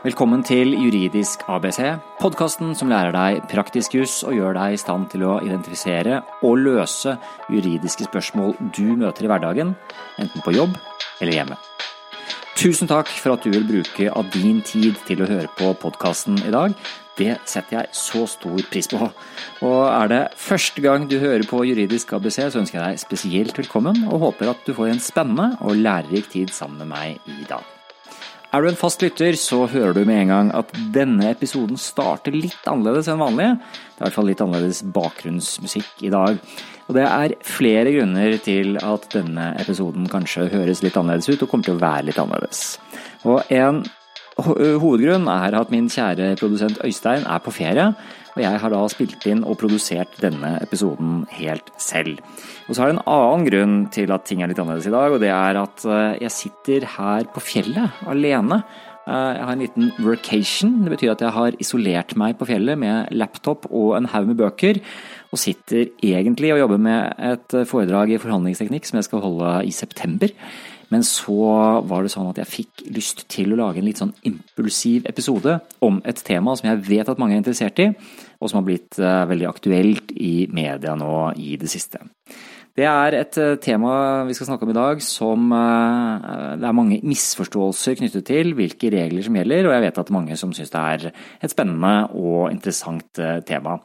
Velkommen til Juridisk ABC, podkasten som lærer deg praktisk juss og gjør deg i stand til å identifisere og løse juridiske spørsmål du møter i hverdagen, enten på jobb eller hjemme. Tusen takk for at du vil bruke av din tid til å høre på podkasten i dag. Det setter jeg så stor pris på. Og er det første gang du hører på Juridisk ABC, så ønsker jeg deg spesielt velkommen, og håper at du får en spennende og lærerik tid sammen med meg i dag. Er du en fast lytter, så hører du med en gang at denne episoden starter litt annerledes enn vanlig. Det er i hvert fall litt annerledes bakgrunnsmusikk i dag. Og det er flere grunner til at denne episoden kanskje høres litt annerledes ut, og kommer til å være litt annerledes. Og en hovedgrunn er at min kjære produsent Øystein er på ferie, og jeg har da spilt inn og produsert denne episoden helt selv. Og så er det en annen grunn til at ting er litt annerledes i dag, og det er at eh, jeg sitter her på fjellet alene. Eh, jeg har en liten workation. Det betyr at jeg har isolert meg på fjellet med laptop og en haug med bøker, og sitter egentlig og jobber med et foredrag i forhandlingsteknikk som jeg skal holde i september. Men så var det sånn at jeg fikk lyst til å lage en litt sånn impulsiv episode om et tema som jeg vet at mange er interessert i, og som har blitt eh, veldig aktuelt i media nå i det siste. Det er et eh, tema vi skal snakke om i dag som eh, det er mange misforståelser knyttet til hvilke regler som gjelder, og jeg vet at mange som syns det er et spennende og interessant tema.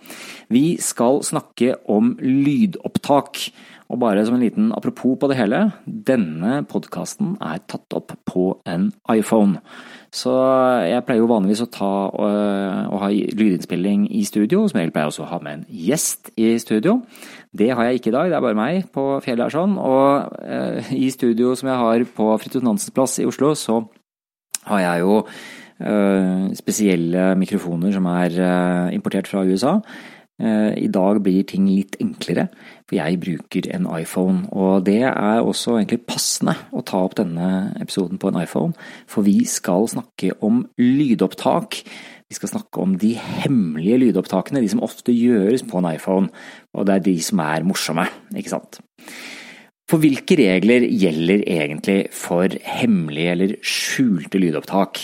Vi skal snakke om lydopptak. Og bare som en liten apropos på det hele, denne podkasten er tatt opp på en iPhone. Så jeg pleier jo vanligvis å ta og, og ha lydinnspilling i studio, som regel pleier jeg også å ha med en gjest i studio. Det har jeg ikke i dag, det er bare meg på fjellet her sånn. Og eh, i studio som jeg har på Fridtjof Nansens plass i Oslo, så har jeg jo eh, spesielle mikrofoner som er eh, importert fra USA. Eh, I dag blir ting litt enklere, for jeg bruker en iPhone. Og det er også egentlig passende å ta opp denne episoden på en iPhone, for vi skal snakke om lydopptak. Vi skal snakke om de hemmelige lydopptakene, de som ofte gjøres på en iPhone. Og det er de som er morsomme, ikke sant. For hvilke regler gjelder egentlig for hemmelige eller skjulte lydopptak?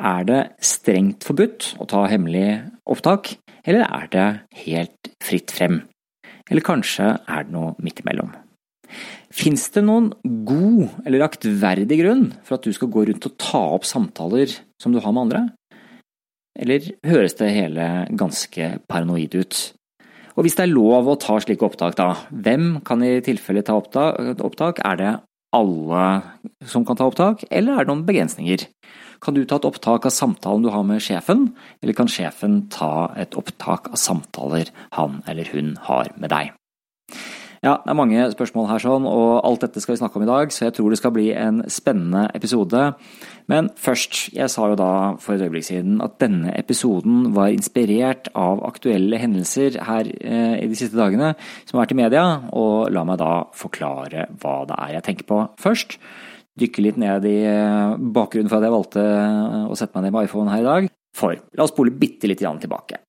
Er det strengt forbudt å ta hemmelig opptak? Eller er det helt fritt frem? Eller kanskje er det noe midt imellom? Fins det noen god eller aktverdig grunn for at du skal gå rundt og ta opp samtaler som du har med andre? Eller høres det hele ganske paranoid ut? Og hvis det er lov å ta slike opptak, da, hvem kan i tilfelle ta opptak? Er det alle som kan ta opptak, eller er det noen begrensninger? Kan du ta et opptak av samtalen du har med sjefen, eller kan sjefen ta et opptak av samtaler han eller hun har med deg? Ja, det er mange spørsmål her, sånn, og alt dette skal vi snakke om i dag, så jeg tror det skal bli en spennende episode. Men først, jeg sa jo da for et øyeblikk siden at denne episoden var inspirert av aktuelle hendelser her eh, i de siste dagene som har vært i media, og la meg da forklare hva det er jeg tenker på først dykke litt ned i eh, bakgrunnen for at jeg valgte eh, å sette meg ned med iPhone her i dag. For la oss spole bitte litt tilbake.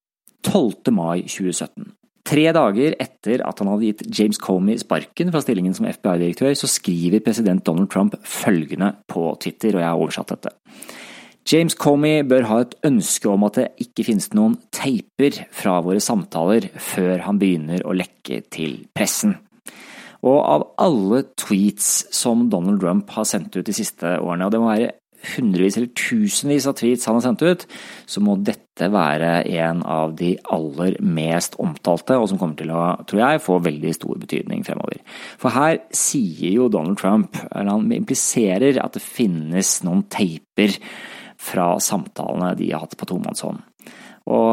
12. mai 2017. Tre dager etter at han hadde gitt James Comey sparken fra stillingen som FBI-direktør, så skriver president Donald Trump følgende på Twitter, og jeg har oversatt dette. James Comey bør ha et ønske om at det ikke finnes noen teiper fra våre samtaler før han begynner å lekke til pressen. Og av alle tweets som Donald Trump har sendt ut de siste årene, og det må være hundrevis eller tusenvis av tweets han har sendt ut, så må dette være en av de aller mest omtalte, og som kommer til å, tror jeg, få veldig stor betydning fremover. For her sier jo Donald Trump, eller han impliserer at det finnes noen teiper fra samtalene de har hatt på tomannshånd. Og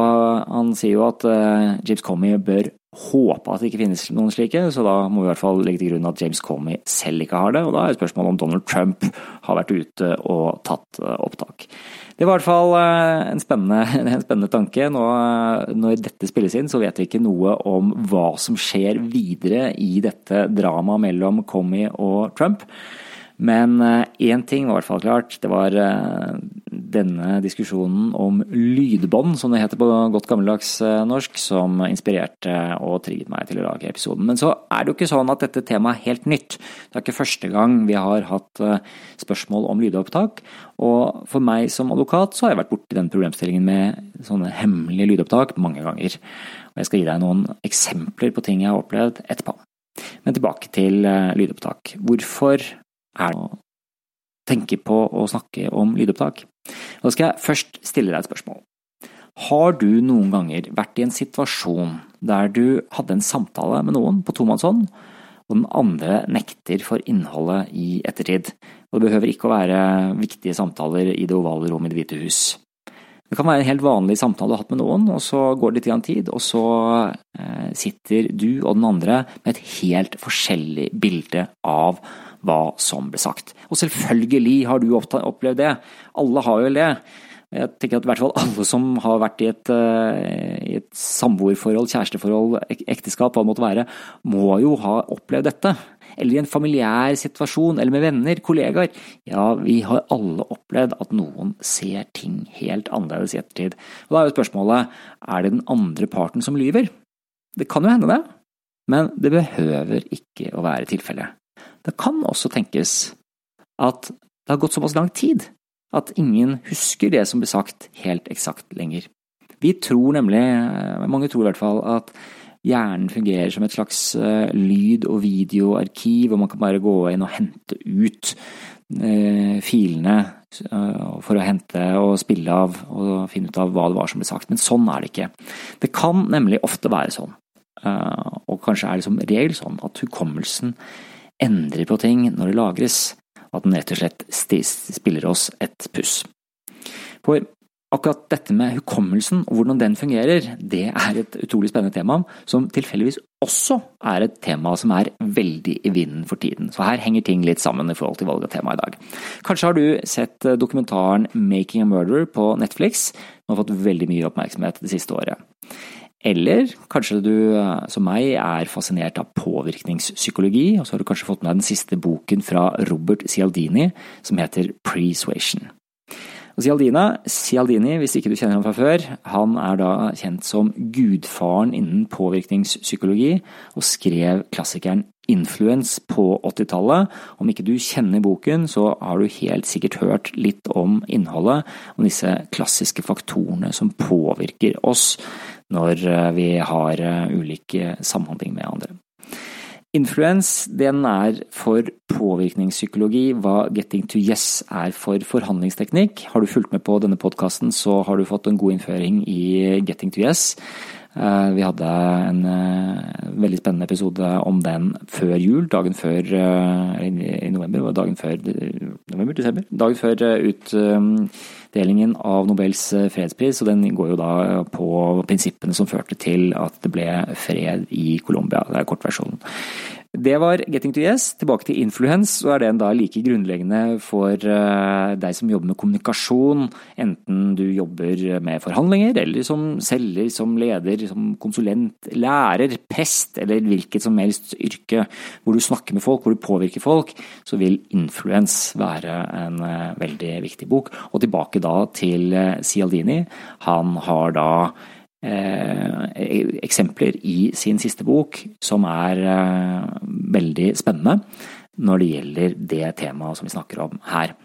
han sier jo at uh, James Comey bør håpe at det ikke finnes noen slike, så da må vi i hvert fall legge til grunn at James Comey selv ikke har det, og da er spørsmålet om Donald Trump har vært ute og tatt uh, opptak. Det var i hvert fall uh, en spennende, en spennende tanke. Nå, når dette spilles inn, så vet vi ikke noe om hva som skjer videre i dette dramaet mellom Comey og Trump. Men én ting var i hvert fall klart. Det var denne diskusjonen om lydbånd, som det heter på godt gammeldags eh, norsk, som inspirerte og trigget meg til å lage episoden. Men så er det jo ikke sånn at dette temaet er helt nytt. Det er ikke første gang vi har hatt eh, spørsmål om lydopptak. Og for meg som advokat så har jeg vært borti den problemstillingen med sånne hemmelige lydopptak mange ganger. Og jeg skal gi deg noen eksempler på ting jeg har opplevd etterpå. Men tilbake til eh, lydopptak. Hvorfor er det å tenke på å snakke om lydopptak? Da skal jeg først stille deg et spørsmål. Har du noen ganger vært i en situasjon der du hadde en samtale med noen på tomannshånd, og den andre nekter for innholdet i ettertid? Og det behøver ikke å være viktige samtaler i det ovale rom i Det hvite hus. Det kan være en helt vanlig samtale du har hatt med noen, og så går det litt tid, og så eh, sitter du og den andre med et helt forskjellig bilde av hva som ble sagt. Og selvfølgelig har du opplevd det. Alle har jo det. Jeg tenker at i hvert fall alle som har vært i et, eh, i et samboerforhold, kjæresteforhold, ekteskap, hva det måtte være, må jo ha opplevd dette. Eller i en familiær situasjon, eller med venner, kollegaer. Ja, vi har alle opplevd at noen ser ting helt annerledes i ettertid. Og da er jo spørsmålet, er det den andre parten som lyver? Det kan jo hende det, men det behøver ikke å være tilfellet. Det kan også tenkes at det har gått såpass lang tid at ingen husker det som blir sagt helt eksakt lenger. Vi tror nemlig, mange tror i hvert fall, at hjernen fungerer som et slags eh, lyd- og videoarkiv, og man kan bare gå inn og hente ut eh, filene eh, for å hente og spille av og finne ut av hva det var som ble sagt. Men sånn er det ikke. Det kan nemlig ofte være sånn, og kanskje er det som regel sånn, at hukommelsen endrer på ting når det lagres, og at den rett og slett spiller oss et puss. For akkurat dette med hukommelsen og hvordan den fungerer, det er et utrolig spennende tema, som tilfeldigvis også er et tema som er veldig i vinden for tiden. Så her henger ting litt sammen i forhold til valget av tema i dag. Kanskje har du sett dokumentaren Making a Murder på Netflix, som har fått veldig mye oppmerksomhet det siste året. Eller kanskje du, eh, som meg, er fascinert av påvirkningspsykologi, og så har du kanskje fått med deg den siste boken fra Robert Cialdini, som heter Presuasion. Cialdina, Cialdini, hvis ikke du kjenner ham fra før, han er da kjent som gudfaren innen påvirkningspsykologi, og skrev klassikeren Influence på 80-tallet. Om ikke du kjenner boken, så har du helt sikkert hørt litt om innholdet, om disse klassiske faktorene som påvirker oss når eh, vi har eh, ulik samhandling med andre. Influence den er for påvirkningspsykologi hva Getting to Yes er for forhandlingsteknikk. Har du fulgt med på denne podkasten, så har du fått en god innføring i Getting to Yes. Eh, vi hadde en veldig spennende episode om den før jul, dagen før i november, dagen før november, desember, dagen før ut utdelingen av Nobels eh, fredspris, og den går jo da på prinsippene som førte til at det ble fred i Colombia. Det er kortversjonen. Det var Getting to Yes. Tilbake til influence, så er den da like grunnleggende for eh, deg som jobber med kommunikasjon, enten du jobber med forhandlinger, eller som selger, som leder, som konsulent, lærer, prest, eller hvilket som helst yrke hvor du snakker med folk, hvor du påvirker folk, så vil influence være en eh, veldig viktig bok. Og tilbake da til eh, Cialdini. Han har da eksempler i sin siste bok som er eh, veldig spennende når det gjelder det temaet som vi snakker om her.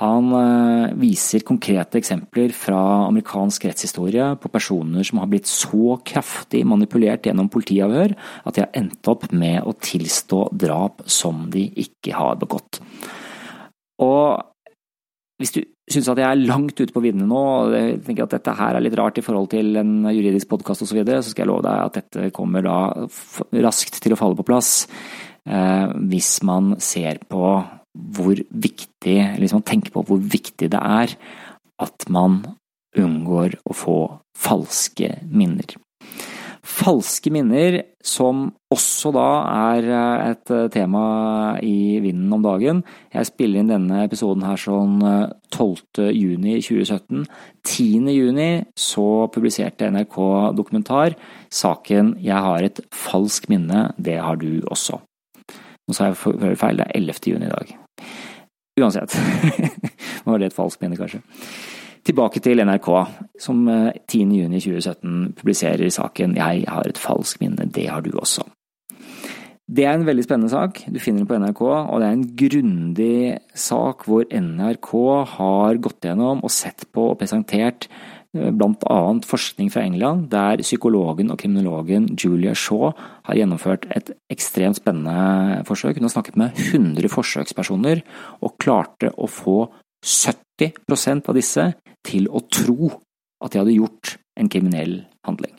Han eh, viser konkrete eksempler fra amerikansk rettshistorie på personer som har blitt så kraftig manipulert gjennom politiavhør at de har endt opp med å tilstå drap som de ikke har begått. Og hvis du syns at jeg er langt ute på viddene nå, og jeg tenker at dette her er litt rart i forhold til en juridisk podkast osv., så, videre, så skal jeg love deg at dette kommer da raskt til å falle på plass eh, hvis man ser på hvor viktig, eller hvis man tenker på hvor viktig det er at man unngår å få falske minner. Falske minner, som også da er eh, et eh, tema i vinden om dagen. Jeg spiller inn denne episoden her sånn 12. Eh, juni 2017. 10. juni så publiserte NRK dokumentar saken 'Jeg har et falskt minne, det har du også'. Nå sa jeg feil, det er 11. juni i dag. Uansett. Nå Var det et falskt minne, kanskje? Tilbake til NRK, som 10.6.2017 publiserer saken 'Jeg har et falskt minne, det har du også'. Det er en veldig spennende sak. Du finner den på NRK, og det er en grundig sak hvor NRK har gått gjennom og sett på og presentert eh, bl.a. forskning fra England, der psykologen og kriminologen Julia Shaw har gjennomført et ekstremt spennende forsøk. Hun har snakket med 100 forsøkspersoner, og klarte å få 70% av disse til å tro at de hadde gjort en kriminell handling.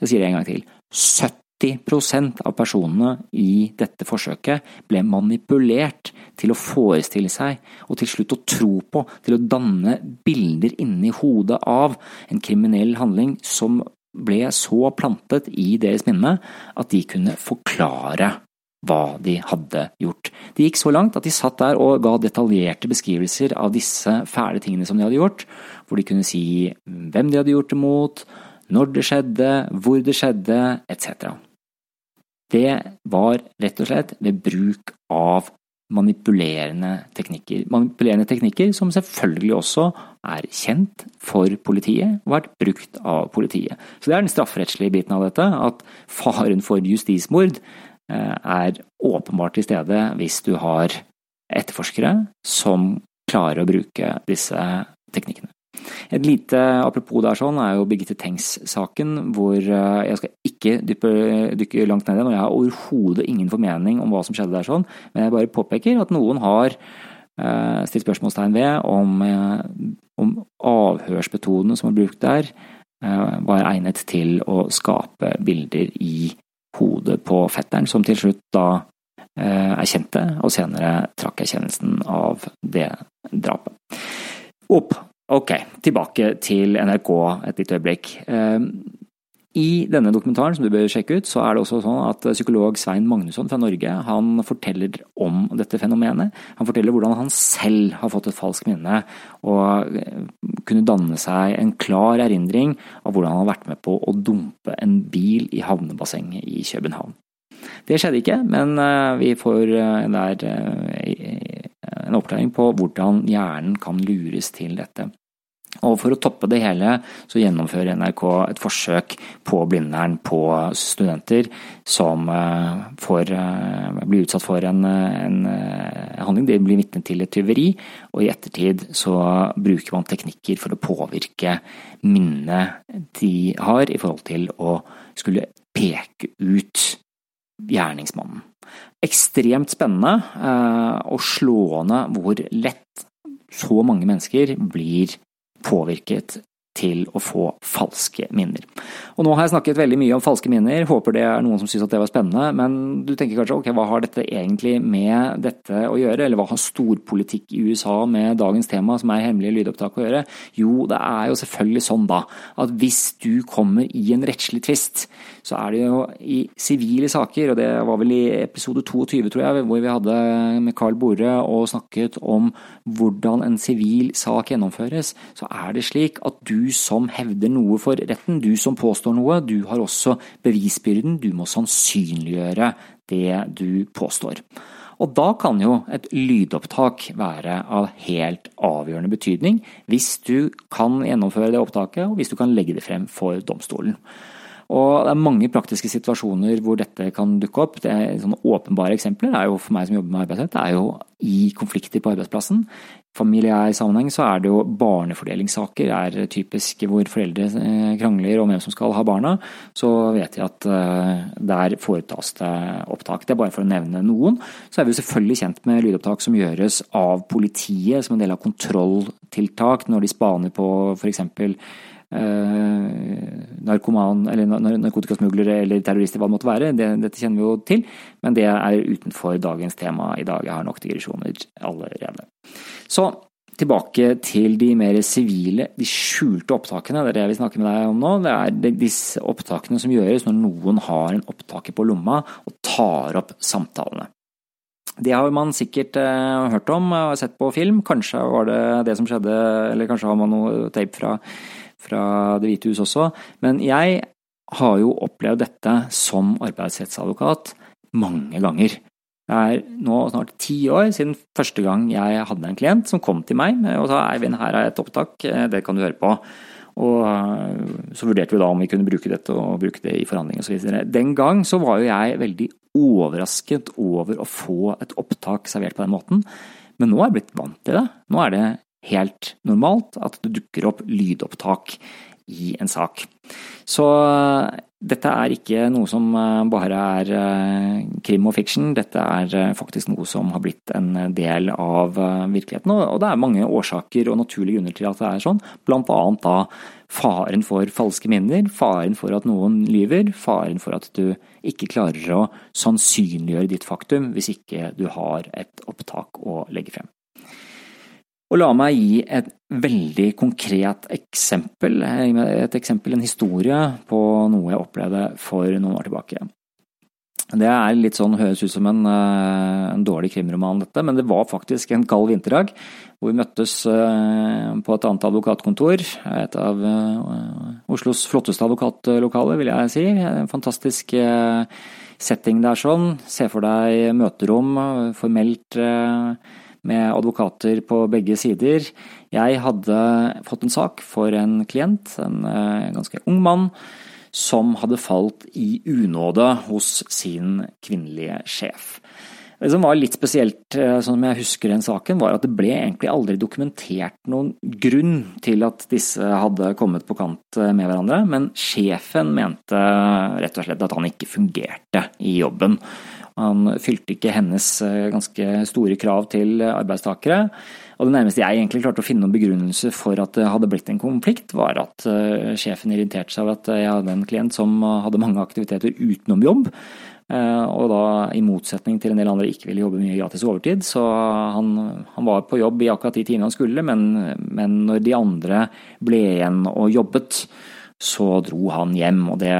Jeg sier det en gang til. 70% av personene i dette forsøket ble manipulert til å forestille seg, og til slutt å tro på, til å danne bilder inni hodet av en kriminell handling som ble så plantet i deres minne at de kunne forklare hva de hadde gjort. Det gikk så langt at de satt der og ga detaljerte beskrivelser av disse fæle tingene som de hadde gjort, hvor de kunne si hvem de hadde gjort det mot, når det skjedde, hvor det skjedde, etc. Det var rett og slett ved bruk av manipulerende teknikker. Manipulerende teknikker som selvfølgelig også er kjent for politiet og vært brukt av politiet. Så det er den strafferettslige biten av dette, at faren for justismord er åpenbart til stede hvis du har etterforskere som klarer å bruke disse teknikkene. Et lite apropos der sånn er jo Birgitte Tengs-saken, hvor eh, jeg skal ikke dyppe, dykke langt ned i den, og jeg har overhodet ingen formening om hva som skjedde der sånn, men jeg bare påpeker at noen har uh, stilt spørsmålstegn ved om, om avhørsmetodene som er brukt der, var egnet til å skape bilder i hodet på fetteren, som til slutt da erkjente, og senere trakk erkjennelsen av det drapet. Opp Ok, tilbake til NRK et lite øyeblikk. I denne dokumentaren som du bør sjekke ut, så er det også sånn at psykolog Svein Magnusson fra Norge han forteller om dette fenomenet. Han forteller hvordan han selv har fått et falskt minne og eh, kunne danne seg en klar erindring av hvordan han har vært med på å dumpe en bil i havnebassenget i København. Det skjedde ikke, men eh, vi får eh, en oppklaring på hvordan hjernen kan lures til dette. Og For å toppe det hele så gjennomfører NRK et forsøk på Blindern på studenter som eh, får, eh, blir utsatt for en, en eh, handling. De blir vitne til et tyveri, og i ettertid så bruker man teknikker for å påvirke minnet de har i forhold til å skulle peke ut gjerningsmannen ekstremt spennende og slående hvor lett så mange mennesker blir påvirket til å få falske minner. Og Nå har jeg snakket veldig mye om falske minner, håper det er noen som syns det var spennende, men du tenker kanskje ok, hva har dette egentlig med dette å gjøre, eller hva har storpolitikk i USA med dagens tema, som er hemmelige lydopptak, å gjøre? Jo, det er jo selvfølgelig sånn da, at hvis du kommer i en rettslig tvist, så er det jo i sivile saker, og det var vel i episode 22, tror jeg, hvor vi hadde med Carl Bore og snakket om hvordan en sivil sak gjennomføres, så er det slik at du som hevder noe for retten, du som påstår noe, du har også bevisbyrden, du må sannsynliggjøre det du påstår. Og da kan jo et lydopptak være av helt avgjørende betydning, hvis du kan gjennomføre det opptaket, og hvis du kan legge det frem for domstolen. Og det er mange praktiske situasjoner hvor dette kan dukke opp. Det er sånne Åpenbare eksempler er jo for meg som jobber med arbeidsrett, det er jo i konflikter på arbeidsplassen. Familiær sammenheng så er det jo barnefordelingssaker er typisk hvor foreldre eh, krangler om hvem som skal ha barna. Så vet jeg at eh, der foretas det opptak. Det er bare for å nevne noen. Så er vi selvfølgelig kjent med lydopptak som gjøres av politiet som en del av kontrolltiltak når de spaner på f.eks Eh, narkoman, eller narkotikasmuglere eller terrorister, hva det måtte være. Det, dette kjenner vi jo til, men det er utenfor dagens tema i dag. Jeg har nok digresjoner allerede. Så tilbake til de mer sivile, de skjulte opptakene. Det er det jeg vil snakke med deg om nå. Det er disse opptakene som gjøres når noen har en opptaker på lomma og tar opp samtalene. Det har man sikkert eh, hørt om og sett på film. Kanskje var det det som skjedde, eller kanskje har man noe tape fra fra Det hvite hus også. Men jeg har jo opplevd dette som arbeidsrettsadvokat mange ganger. Det er nå snart ti år siden første gang jeg hadde en klient som kom til meg og sa Eivind, her er et opptak, det kan du høre på. Og så vurderte vi da om vi kunne bruke dette og bruke det i forhandlinger osv. Den gang så var jo jeg veldig overrasket over å få et opptak servert på den måten. Men nå er jeg blitt vant til det. Nå er det helt normalt at det dukker opp lydopptak i en sak. Så eh, dette er ikke noe som eh, bare er eh, krim og fiction, dette er faktisk noe som har blitt en del av virkeligheten. Og det er mange årsaker og naturlige grunner til at det er sånn, blant annet da faren for falske minner, faren for at noen lyver, faren for at du ikke klarer å sannsynliggjøre ditt faktum hvis ikke du har et opptak å legge frem. Og la meg gi et veldig konkret eksempel, et eksempel, en historie på noe jeg opplevde for noen år tilbake. Det er litt sånn, høres ut som en, eh, en dårlig krimroman, dette, men det var faktisk en kald vinterdag hvor vi møttes eh, på et annet advokatkontor. Et av eh, Oslos flotteste advokatlokaler, vil jeg si. En fantastisk setting der sånn. Se for deg møterom, formelt med advokater på begge sider. Jeg hadde fått en sak for en klient, en eh, ganske ung mann, som hadde falt i unåde hos sin kvinnelige sjef. Det som var litt spesielt, eh, sånn som jeg husker den saken, var at det ble egentlig aldri dokumentert noen grunn til at disse hadde kommet på kant eh, med hverandre, men sjefen mente rett og slett at han ikke fungerte i jobben. Han fylte ikke hennes eh, ganske store krav til arbeidstakere. Og det nærmeste jeg egentlig klarte å finne noen begrunnelse for at det hadde blitt en konflikt, var at eh, sjefen irriterte seg over at jeg hadde en klient som hadde mange aktiviteter utenom jobb. Eh, og da i motsetning til en del andre ikke ville jobbe mye gratis overtid. Så han, han var på jobb i akkurat de timene han skulle, men, men når de andre ble igjen og jobbet, så dro han hjem, og det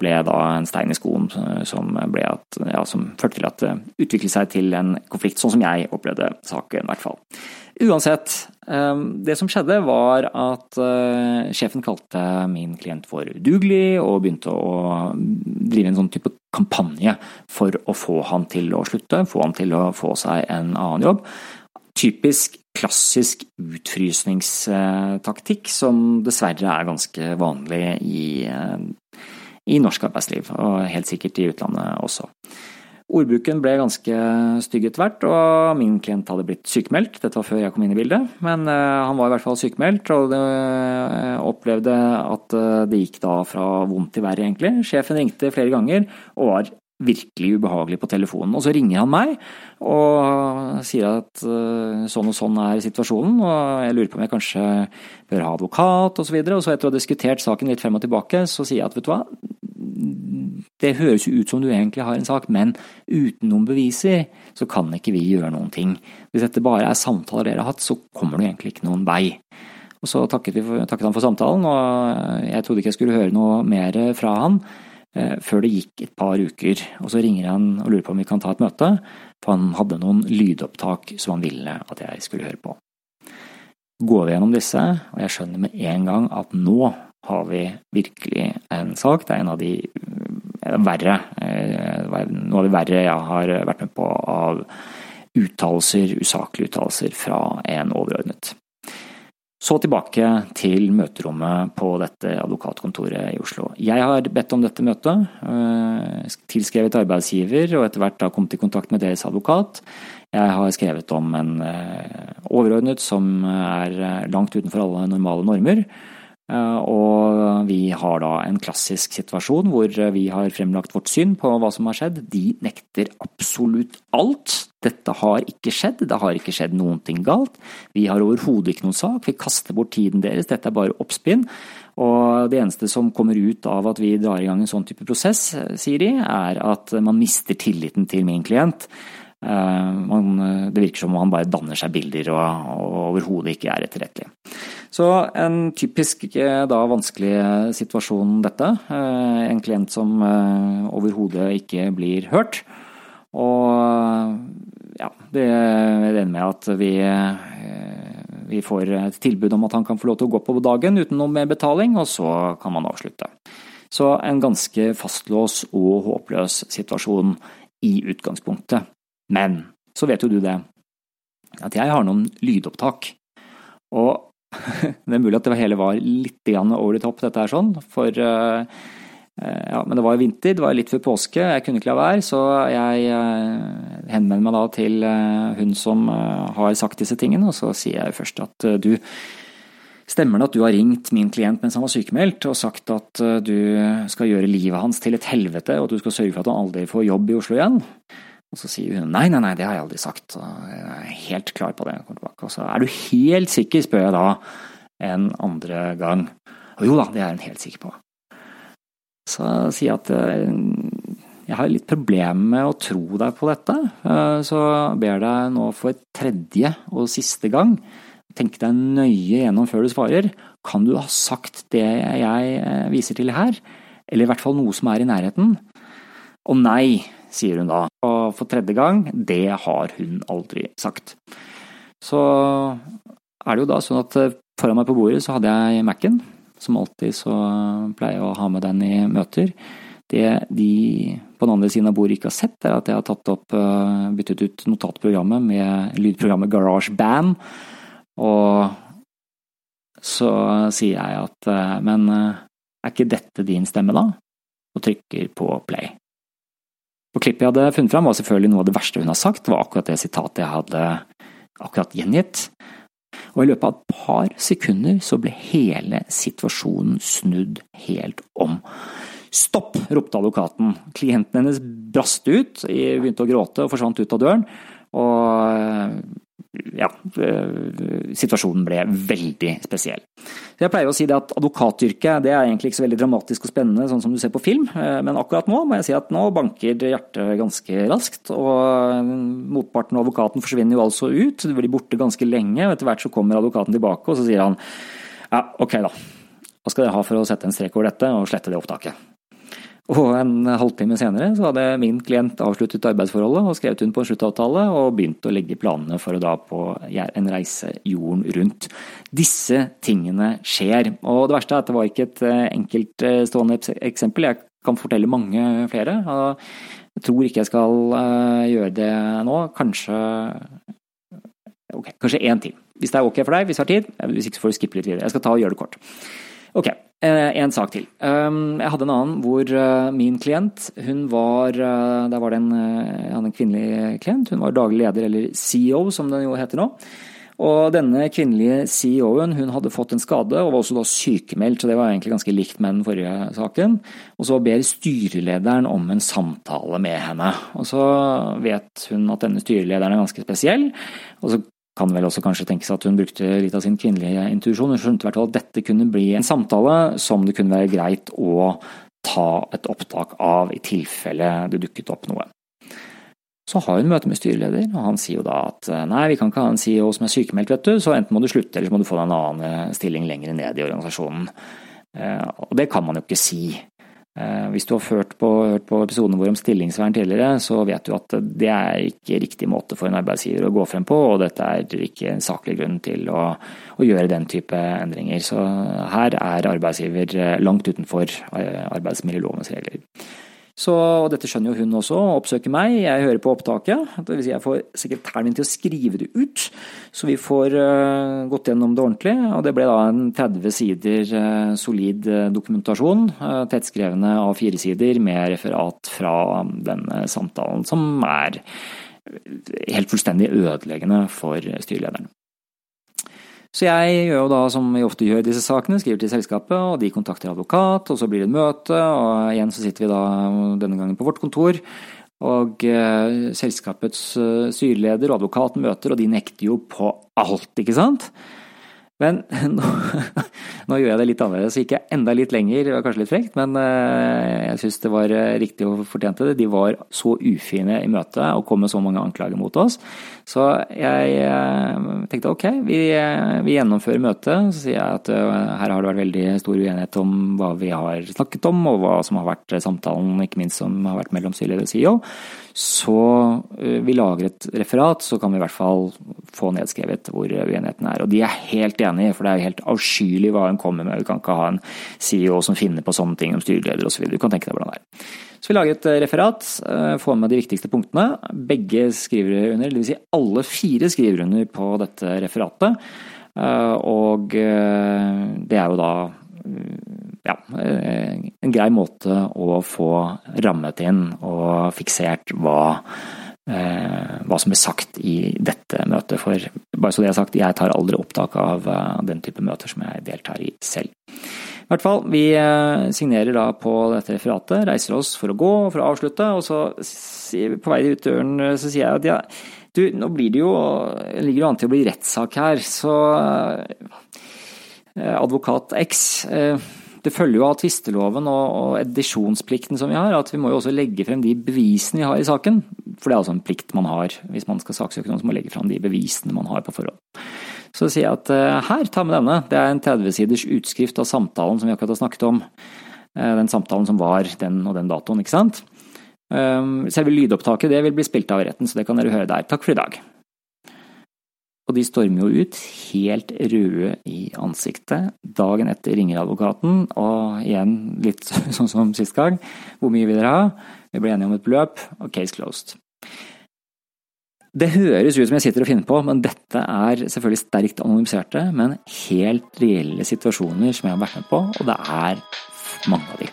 ble da en stein i skoen som, at, ja, som førte til at det utviklet seg til en konflikt, sånn som jeg opplevde saken, i hvert fall. Uansett, eh, det som skjedde var at eh, sjefen kalte min klient for udugelig, og begynte å drive en sånn type kampanje for å få han til å slutte, få han til å få seg en annen jobb. Typisk klassisk utfrysningstaktikk som dessverre er ganske vanlig i, eh, i norsk arbeidsliv, og helt sikkert i utlandet også. Ordbruken ble ganske stygg etter hvert, og min klient hadde blitt sykemeldt. Dette var før jeg kom inn i bildet, men eh, han var i hvert fall sykemeldt, og det, eh, opplevde at det gikk da fra vondt til verre, egentlig. Sjefen ringte flere ganger og var virkelig ubehagelig på telefonen. Og så ringer han meg og sier at uh, sånn og sånn er situasjonen, og jeg lurer på om jeg kanskje bør ha advokat osv. Og, så og så etter å ha diskutert saken litt frem og tilbake, så sier jeg at vet du hva, det høres jo ut som du egentlig har en sak, men uten noen beviser så kan ikke vi gjøre noen ting. Hvis dette bare er samtaler dere har hatt, så kommer det egentlig ikke noen vei. Og Så takket, vi, takket han for samtalen, og jeg trodde ikke jeg skulle høre noe mer fra han. Eh, før det gikk et par uker, og så ringer han og lurer på om vi kan ta et møte, for han hadde noen lydopptak som han ville at jeg skulle høre på. Går vi gjennom disse, og jeg skjønner med en gang at nå har vi virkelig en sak. Det er en av de verre, eh, noe av det verre jeg har vært med på av uttalelser, usaklige uttalelser fra en overordnet. Så tilbake til møterommet på dette advokatkontoret i Oslo. Jeg har bedt om dette møtet, eh, tilskrevet arbeidsgiver og etter hvert kommet i kontakt med deres advokat. Jeg har skrevet om en eh, overordnet som er eh, langt utenfor alle normale normer. Eh, og vi har da en klassisk situasjon hvor vi har fremlagt vårt syn på hva som har skjedd. De nekter absolutt alt. Dette har ikke skjedd, det har ikke skjedd noen ting galt. Vi har overhodet ikke noen sak, vi kaster bort tiden deres, dette er bare oppspinn. Og det eneste som kommer ut av at vi drar i gang en sånn type prosess, sier de, er at man mister tilliten til min klient. Eh, man, det virker som om han bare danner seg bilder og, og overhodet ikke er etterrettelig. Så en typisk ikke da vanskelig situasjon dette. Eh, en klient som overhodet ikke blir hørt. Og ja, det ender med at vi, vi får et tilbud om at han kan få lov til å gå på dagen uten noe mer betaling, og så kan man avslutte. Så en ganske fastlås og håpløs situasjon i utgangspunktet. Men så vet jo du det, at jeg har noen lydopptak. Og det er mulig at det hele var litt over the top, dette her sånn, for uh, ja, men det var vinter, det var litt før påske, jeg kunne ikke la være, så jeg uh, henvender meg da til hun som har sagt disse tingene, og så sier jeg først at du Stemmer det at du har ringt min klient mens han var sykemeldt og sagt at du skal gjøre livet hans til et helvete og at du skal sørge for at han aldri får jobb i Oslo igjen? Og så sier hun nei, nei, nei, det har jeg aldri sagt. Jeg er helt klar på det. Kommer tilbake. Og så er du helt sikker, spør jeg da en andre gang. Og jo da, det er hun helt sikker på. Så sier jeg at eh, jeg har litt problemer med å tro deg på dette, eh, så ber deg nå for tredje og siste gang, tenk deg nøye gjennom før du svarer. Kan du ha sagt det jeg eh, viser til her, eller i hvert fall noe som er i nærheten? Og nei, sier hun da. Og for tredje gang, det har hun aldri sagt. Så er det jo da sånn at eh, foran meg på bordet så hadde jeg Mac-en. Som alltid så pleier jeg å ha med den i møter. Det de på den andre siden av bordet ikke har sett, er at jeg har tatt opp, eh, byttet ut notatprogrammet med lydprogrammet GarageBand. Og så sier jeg at eh, men er ikke dette din stemme, da? Og trykker på play. Og klippet jeg hadde funnet fram var selvfølgelig noe av det verste hun har sagt, var akkurat det sitatet jeg hadde akkurat gjengitt. Og i løpet av et par sekunder så ble hele situasjonen snudd helt om. Stopp! ropte advokaten. Klienten hennes brast ut, begynte å gråte og forsvant ut av døren. Og ja, eh, situasjonen ble veldig spesiell. Jeg pleier å si det at advokatyrket det er egentlig ikke så veldig dramatisk og spennende, sånn som du ser på film, eh, men akkurat nå må jeg si at nå banker hjertet ganske raskt. Og eh, motparten av advokaten forsvinner jo altså ut, du blir borte ganske lenge, og etter hvert så kommer advokaten tilbake og så sier han ja, ok da, hva skal dere ha for å sette en strek over dette og slette det opptaket? Og en halvtime senere så hadde min klient avsluttet arbeidsforholdet og skrevet under på en sluttavtale og begynt å legge planene for å dra på en reise jorden rundt. Disse tingene skjer. Og det verste er at det var ikke et eh, enkeltstående eh, eksempel. Jeg kan fortelle mange flere. Jeg tror ikke jeg skal eh, gjøre det nå. Kanskje Ok, kanskje én til. Hvis det er ok for deg, hvis du har tid. Hvis ikke så får du skippe litt videre. Jeg skal ta og gjøre det kort. Ok, Eh, en sak til. Um, jeg hadde en annen hvor eh, min klient, hun var eh, Der var det en, jeg hadde en kvinnelig klient. Hun var daglig leder, eller CEO som den jo heter nå. Og denne kvinnelige CEO-en hun hadde fått en skade og var også da sykemeldt, så det var egentlig ganske likt med den forrige saken. Og så ber styrelederen om en samtale med henne. Og så vet hun at denne styrelederen er ganske spesiell, og så kan vel også kanskje tenkes at hun brukte litt av sin kvinnelige intuisjon. Hun skjønte i hvert fall at dette kunne bli en samtale som det kunne være greit å ta et opptak av i tilfelle det dukket opp noe. Så har hun møte med styreleder, og han sier jo da at nei, vi kan ikke ha en CEO som er sykemeldt, vet du, så enten må du slutte eller så må du få deg en annen stilling lenger ned i organisasjonen. Eh, og det kan man jo ikke si. Eh, hvis du har hørt på, hørt på episoden vår om stillingsvern tidligere, så vet du at det er ikke riktig måte for en arbeidsgiver å gå frem på, og dette er ikke en saklig grunn til å, å gjøre den type endringer. Så her er arbeidsgiver langt utenfor eh, arbeidsmiljølovens regler. Så, og dette skjønner jo hun også, og oppsøker meg. Jeg hører på opptaket. Det vil si jeg får sekretæren min til å skrive det ut, så vi får uh, gått gjennom det ordentlig. Og det ble da en 30 sider uh, solid uh, dokumentasjon, tettskrevne av fire sider med referat fra denne samtalen, som er helt fullstendig ødeleggende for styrelederen. Så jeg gjør jo da som vi ofte gjør i disse sakene, skriver til selskapet, og de kontakter advokat, og så blir det et møte, og igjen så sitter vi da denne gangen på vårt kontor. Og eh, selskapets eh, styreleder og advokaten møter, og de nekter jo på alt, ikke sant? Men nå, nå, gjør jeg det litt annerledes. Gikk jeg enda litt lenger, det var kanskje litt frekt, men eh, jeg syns det var eh, riktig og fortjente det. De var så ufine i møtet og kom med så mange anklager mot oss. Så jeg eh, tenkte ok, vi, vi gjennomfører møtet. Så sier jeg at her har det vært veldig stor uenighet om hva vi har snakket om, og hva som har vært samtalen, ikke minst som har vært mellom styreleder og CEO. Så vi lager et referat, så kan vi i hvert fall få nedskrevet hvor uenigheten er. Og de er helt enige, for det er jo helt avskyelig hva hun kommer med. Vi kan ikke ha en CEO som finner på sånne ting om styreleder osv. Du kan tenke deg hvordan det er. Så vi lager et eh, referat, eh, får med de viktigste punktene. Begge skriver under, dvs. Si alle fire skriver under på dette referatet. Eh, og det er jo da ja, en grei måte å få rammet inn og fiksert hva Eh, hva som blir sagt i dette møtet. For bare så det er sagt, jeg tar aldri opptak av eh, den type møter som jeg deltar i selv. I hvert fall, vi eh, signerer da på dette referatet, reiser oss for å gå, for å avslutte, og så på vei ut døren så sier jeg at ja, du, nå blir det jo, ligger det an til å bli rettssak her, så advokat X det følger jo av tvisteloven og edisjonsplikten som vi har, at vi må jo også legge frem de bevisene vi har i saken. For det er altså en plikt man har hvis man skal saksøke noen, som må legge frem de bevisene man har på forhånd. Så sier jeg at uh, her, ta med denne. Det er en 30-siders utskrift av samtalen som vi akkurat har snakket om. Den samtalen som var den og den datoen, ikke sant. Selve lydopptaket det vil bli spilt av retten, så det kan dere høre der. Takk for i dag. Og de stormer jo ut, helt røde i ansiktet. Dagen etter ringer advokaten, og igjen litt sånn som sist gang. Hvor mye vil dere ha? Vi ble enige om et beløp, og case closed. Det høres ut som jeg sitter og finner på, men dette er selvfølgelig sterkt anonymiserte, men helt reelle situasjoner som jeg har vært med på, og det er mange av de.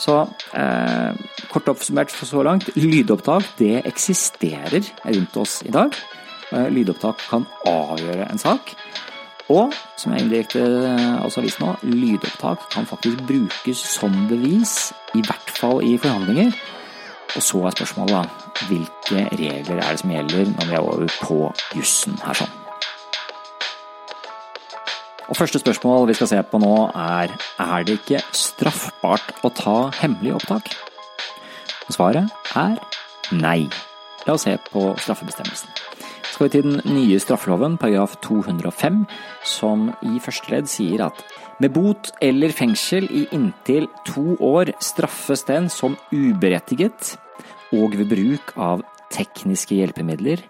Så eh, kort oppsummert for så langt, lydopptak det eksisterer rundt oss i dag. Eh, lydopptak kan avgjøre en sak. Og, som jeg indirekte eh, også har vist nå, lydopptak kan faktisk brukes som bevis, i hvert fall i forhandlinger. Og så er spørsmålet da, hvilke regler er det som gjelder når vi er over på jussen her sånn. Og første spørsmål vi skal se på nå er er det ikke straffbart å ta hemmelig opptak? Og svaret er nei. La oss se på straffebestemmelsen skal vi til den nye straffeloven, paragraf 205, som i første ledd sier at med bot eller fengsel i inntil to år straffes den som uberettiget og ved bruk av tekniske hjelpemidler,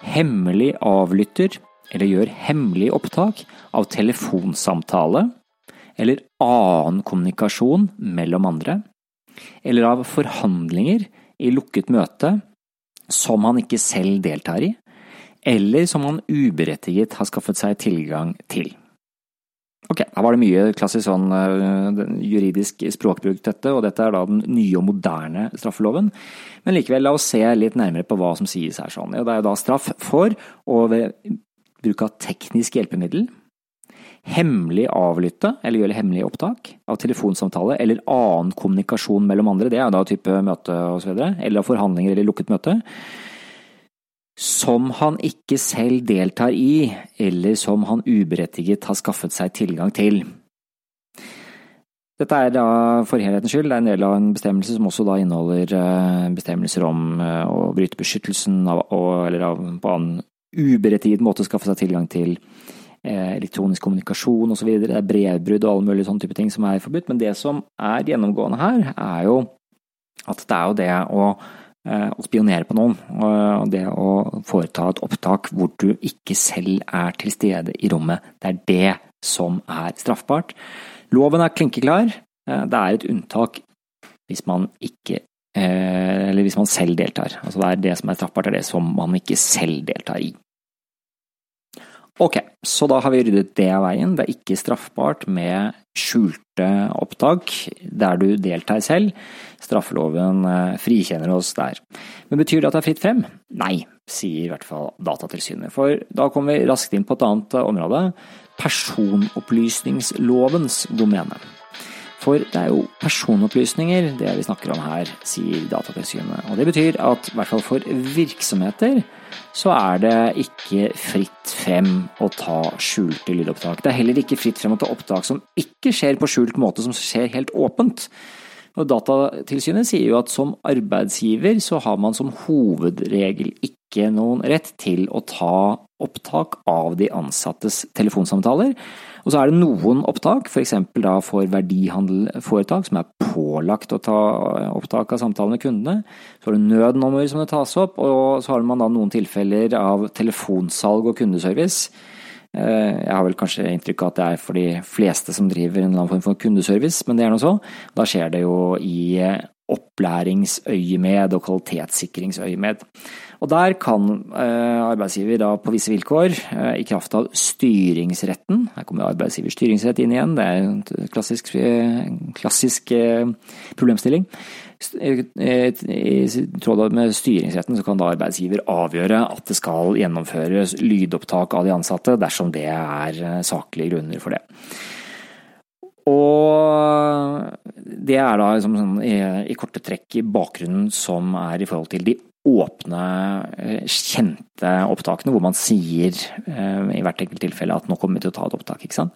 hemmelig avlytter eller gjør hemmelig opptak av telefonsamtale eller annen kommunikasjon mellom andre, eller av forhandlinger i lukket møte som han ikke selv deltar i, eller som han uberettiget har skaffet seg tilgang til. Ok, her var det mye klassisk sånn uh, juridisk språkbruk dette, og dette er da den nye og moderne straffeloven. Men likevel, la oss se litt nærmere på hva som sies her sånn. Det er jo da straff for å ved bruk av teknisk hjelpemiddel hemmelig avlytte eller gjøre hemmelig opptak av telefonsamtale eller annen kommunikasjon mellom andre, det er da type møte osv., eller av forhandlinger eller lukket møte som han ikke selv deltar i, eller som han uberettiget har skaffet seg tilgang til. Dette er da for helhetens skyld det er en del av en bestemmelse som også da inneholder eh, bestemmelser om eh, å bryte beskyttelsen av, eller av, på annen uberettiget måte skaffe seg tilgang til eh, elektronisk kommunikasjon osv. Det er brevbrudd og alle mulige sånne type ting som er forbudt, men det som er gjennomgående her, er jo at det er jo det å å spionere på noen. Og det å foreta et opptak hvor du ikke selv er til stede i rommet, det er det som er straffbart. Loven er klinkeklar. Eh, det er et unntak hvis man ikke eh, Eller hvis man selv deltar. Altså det er det som er straffbart, det er det som man ikke selv deltar i. Ok, så da har vi ryddet det av veien. Det er ikke straffbart med skjulte opptak der du deltar selv. Straffeloven eh, frikjenner oss der. Men betyr det at det er fritt frem? Nei, sier i hvert fall Datatilsynet. For da kommer vi raskt inn på et annet eh, område. Personopplysningslovens domene. For det er jo personopplysninger det vi snakker om her, sier Datatilsynet. Og det betyr at i hvert fall for virksomheter så er det ikke fritt frem å ta skjulte lydopptak. Det er heller ikke fritt frem å ta opptak som ikke skjer på skjult måte, som skjer helt åpent. Og Datatilsynet sier jo at som arbeidsgiver så har man som hovedregel ikke noen rett til å ta opptak av de ansattes telefonsamtaler. Og så er det noen opptak, f.eks. da for verdihandelforetak som er pålagt å ta opptak av samtaler med kundene. Så har du nødnummer som det tas opp, og så har man da noen tilfeller av telefonsalg og kundeservice. Eh, jeg har vel kanskje inntrykk av at det er for de fleste som driver en eller annen form for kundeservice, men det er nå så. Da skjer det jo i opplæringsøyemed og kvalitetssikringsøyemed. Og der kan eh, arbeidsgiver da på visse vilkår, eh, i kraft av styringsretten Her kommer arbeidsgivers styringsrett inn igjen, det er en klassisk, eh, klassisk problemstilling. I tråd med styringsretten så kan da arbeidsgiver avgjøre at det skal gjennomføres lydopptak av de ansatte, dersom det er saklige grunner for det. Og det er da liksom sånn i, i korte trekk i bakgrunnen som er i forhold til de åpne, eh, kjente opptakene, hvor man sier eh, i hvert enkelt tilfelle at nå kommer vi til å ta et opptak. ikke sant?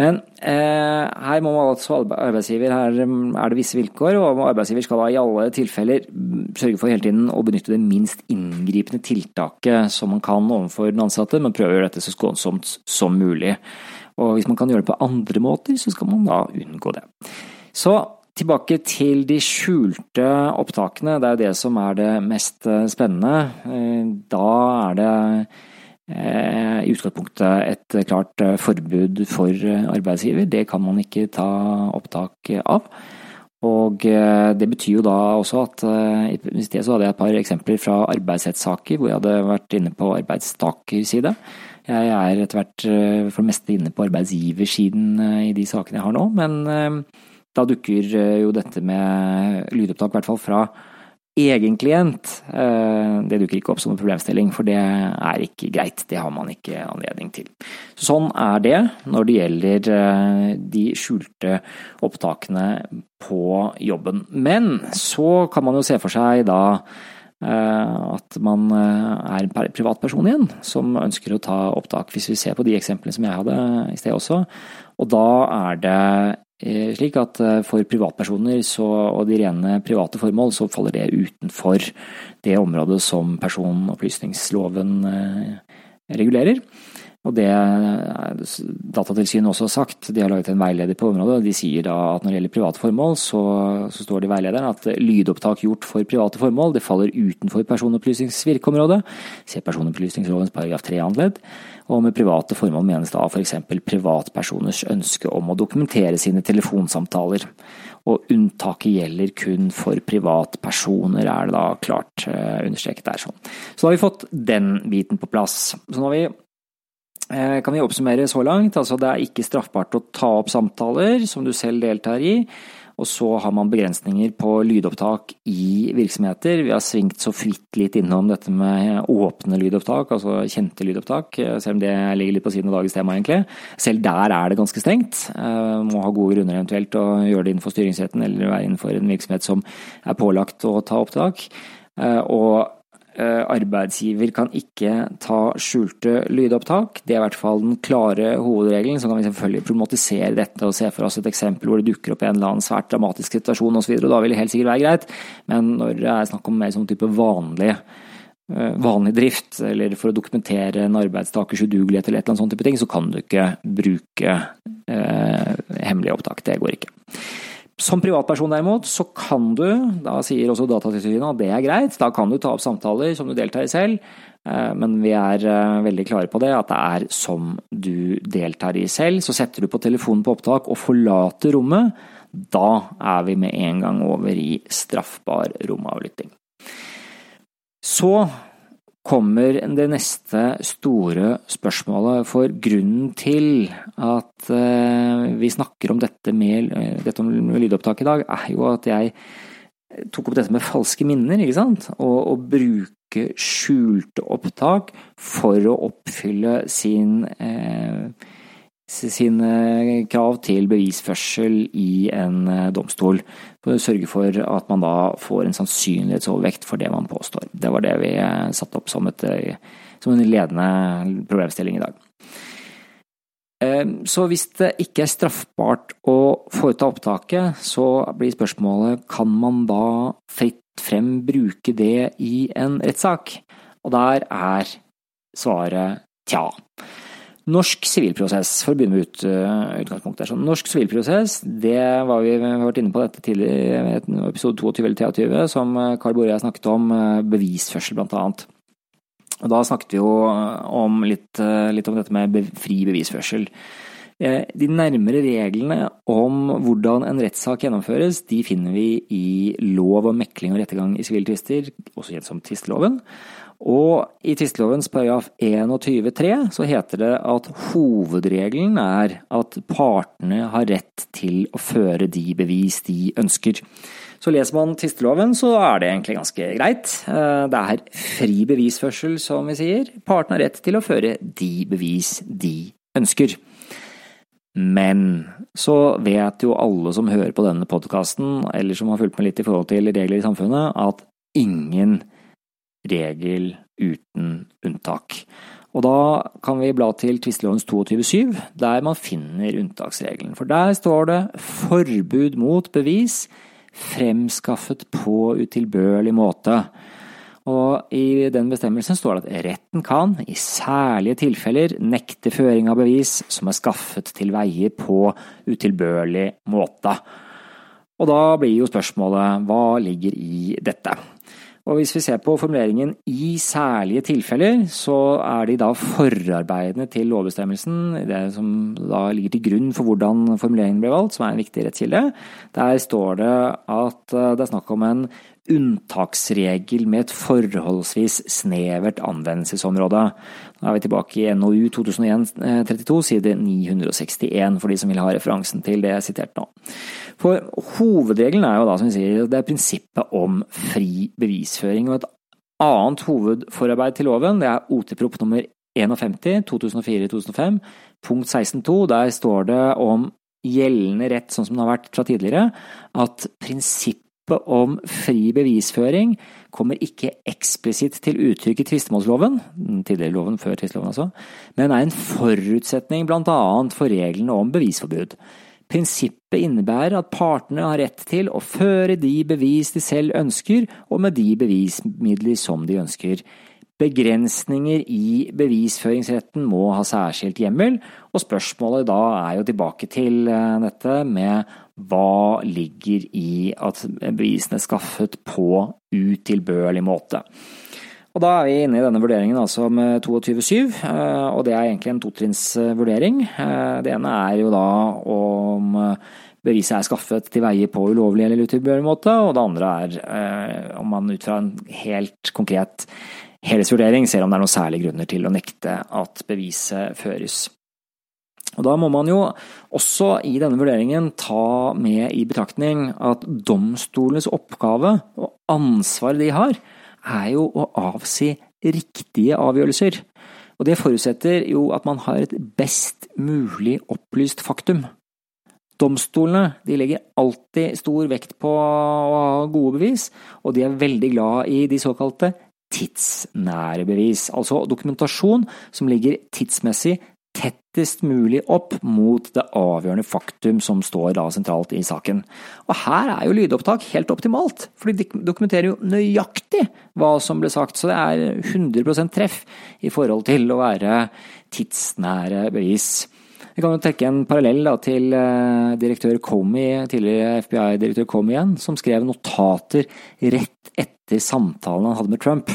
Men eh, her må man altså arbeidsgiver, her er det visse vilkår, og arbeidsgiver skal da i alle tilfeller sørge for hele tiden å benytte det minst inngripende tiltaket som man kan overfor den ansatte, men prøve å gjøre dette så skånsomt som mulig. Og hvis man kan gjøre det på andre måter, så skal man da unngå det. Så tilbake til de skjulte opptakene. Det er jo det som er det mest eh, spennende. Eh, da er det eh, i utgangspunktet et klart forbud for arbeidsgiver. Det kan man ikke ta opptak av. Og det betyr jo da også at i sted så hadde jeg et par eksempler fra arbeidsrettssaker hvor jeg hadde vært inne på arbeidstakerside. Jeg er etter hvert for det meste inne på arbeidsgiversiden i de sakene jeg har nå, men da dukker jo dette med lydopptak, i hvert fall fra egen klient, det dukker ikke opp som en problemstilling, for det er ikke greit. Det har man ikke anledning til. Sånn er det når det gjelder de skjulte opptakene på jobben. Men så kan man jo se for seg da Eh, at man eh, er en privatperson igjen som ønsker å ta opptak, hvis vi ser på de eksemplene som jeg hadde i sted også. Og da er det eh, slik at for privatpersoner så, og de rene private formål, så faller det utenfor det området som personopplysningsloven regulerer. Og det Datatilsynet også har sagt, de har laget en veileder på området. og De sier da at når det gjelder private formål, så, så står det i veilederen at lydopptak gjort for private formål, det faller utenfor personopplysningsvirkeområdet. Se personopplysningslovens paragraf 3 annet ledd. Og med private formål menes da f.eks. privatpersoners ønske om å dokumentere sine telefonsamtaler. Og unntaket gjelder kun for privatpersoner, er det da klart uh, understreket der. Sånn. Så da har vi fått den biten på plass. Så nå har vi Eh, kan vi oppsummere så langt. Altså det er ikke straffbart å ta opp samtaler som du selv deltar i. Og så har man begrensninger på lydopptak i virksomheter. Vi har svingt så fritt litt innom dette med åpne lydopptak, altså kjente lydopptak, eh, selv om det ligger litt på siden av dagens tema, egentlig. Selv der er det ganske stengt. Eh, må ha gode grunner eventuelt å gjøre det innenfor styringsretten, eller være innenfor en virksomhet som er pålagt å ta opptak. Og Eh, arbeidsgiver kan ikke ta skjulte lydopptak. Det er i hvert fall den klare hovedregelen. Så kan vi selvfølgelig problematisere dette og se for oss et eksempel hvor det dukker opp en eller annen svært dramatisk situasjon osv. Da vil det helt sikkert være greit, men når det er snakk om mer sånn type vanlig eh, vanlig drift, eller for å dokumentere en arbeidstakers udugelighet eller et eller annet sånt type ting, så kan du ikke bruke eh, hemmelige opptak. Det går ikke. Som privatperson derimot, så kan du, da sier også Datatilsynet at det er greit, da kan du ta opp samtaler som du deltar i selv, eh, men vi er eh, veldig klare på det, at det er som du deltar i selv. Så setter du på telefonen på opptak og forlater rommet, da er vi med en gang over i straffbar romavlytting. Så kommer det neste store spørsmålet. For grunnen til at eh, vi snakker om dette med eh, dette om lydopptak i dag, er jo at jeg tok opp dette med falske minner, ikke sant? Og å bruke skjulte opptak for å oppfylle sin eh, sine krav til bevisførsel i en eh, domstol. Sørge for at man da får en sannsynlighetsovervekt for det man påstår. Det var det vi eh, satte opp som, et, eh, som en ledende problemstilling i dag. Så hvis det ikke er straffbart å foreta opptaket, så blir spørsmålet kan man da fritt frem bruke det i en rettssak? Og der er svaret tja. Norsk sivilprosess, for å begynne med uh, utgangspunktet. Så norsk sivilprosess, det var vi, vi har vært inne på dette tidligere i episode 22 eller 23, som Karl Bore har snakket om, bevisførsel blant annet. Og da snakket vi jo om litt, litt om dette med fri bevisførsel. De nærmere reglene om hvordan en rettssak gjennomføres, de finner vi i lov om mekling og rettergang i sivile tvister, også kjent som tvisteloven. Og i tvistelovens paragraf 21-3 så heter det at hovedregelen er at partene har rett til å føre de bevis de ønsker. Så leser man tvisteloven, så er det egentlig ganske greit. Eh, det er fri bevisførsel, som vi sier. Partene har rett til å føre de bevis de ønsker. Men så vet jo alle som hører på denne podkasten, eller som har fulgt med litt i forhold til regler i samfunnet, at ingen regel uten unntak. Og da kan vi bla til tvistelovens 22.7, der man finner unntaksregelen. For der står det forbud mot bevis fremskaffet på utilbørlig måte. Og i den bestemmelsen står det at retten kan, i særlige tilfeller, nekte føring av bevis som er skaffet til veie på utilbørlig måte. Og da blir jo spørsmålet hva ligger i dette? Og hvis vi ser på formuleringen i særlige tilfeller, så er de da forarbeidene til lovbestemmelsen, det som da ligger til grunn for hvordan formuleringen ble valgt, som er en viktig rettskilde. Der står det at eh, det er snakk om en unntaksregel med et forholdsvis snevert anvendelsesområde. Da er vi tilbake i NOU 2001-32, side 961, for de som vil ha referansen til det jeg siterte nå. For hovedregelen er jo da, som vi sier, det er prinsippet om fri bevisføring. og et annet hovedforarbeid til loven, det er OT-prop nummer 51 2004-2005, punkt 16.2. Der står det om gjeldende rett, sånn som den har vært fra tidligere, at prinsippet prinsippet om fri bevisføring kommer ikke eksplisitt til uttrykk i tvistemålsloven, tidligere loven før tvisteloven altså, men er en forutsetning annet for reglene om bevisforbud. Prinsippet innebærer at partene har rett til å føre de bevis de selv ønsker, og med de bevismidler som de ønsker. Begrensninger i bevisføringsretten må ha særskilt hjemmel, og spørsmålet da er jo tilbake til eh, dette med hva ligger i at bevisene er skaffet på utilbørlig måte. Og Da er vi inne i denne vurderingen altså med 22.7, eh, og det er egentlig en totrinnsvurdering. Eh, det ene er jo da om beviset er skaffet til veie på ulovlig eller utilbørlig måte, og det andre er om man ut fra en helt konkret helhetsvurdering ser om det er noen særlige grunner til å nekte at beviset føres. Og Da må man jo også i denne vurderingen ta med i betraktning at domstolenes oppgave og ansvar de har, er jo å avsi riktige avgjørelser. Og Det forutsetter jo at man har et best mulig opplyst faktum. Domstolene de legger alltid stor vekt på å ha gode bevis, og de er veldig glad i de såkalte tidsnære bevis, altså dokumentasjon som ligger tidsmessig tettest mulig opp mot det avgjørende faktum som står da sentralt i saken. Og her er jo lydopptak helt optimalt, for de dokumenterer jo nøyaktig hva som ble sagt, så det er 100% treff i forhold til å være tidsnære bevis. Vi kan jo trekke en parallell da, til eh, direktør Comey, tidligere FBI-direktør Comey igjen, som skrev notater rett etter samtalen han hadde med Trump.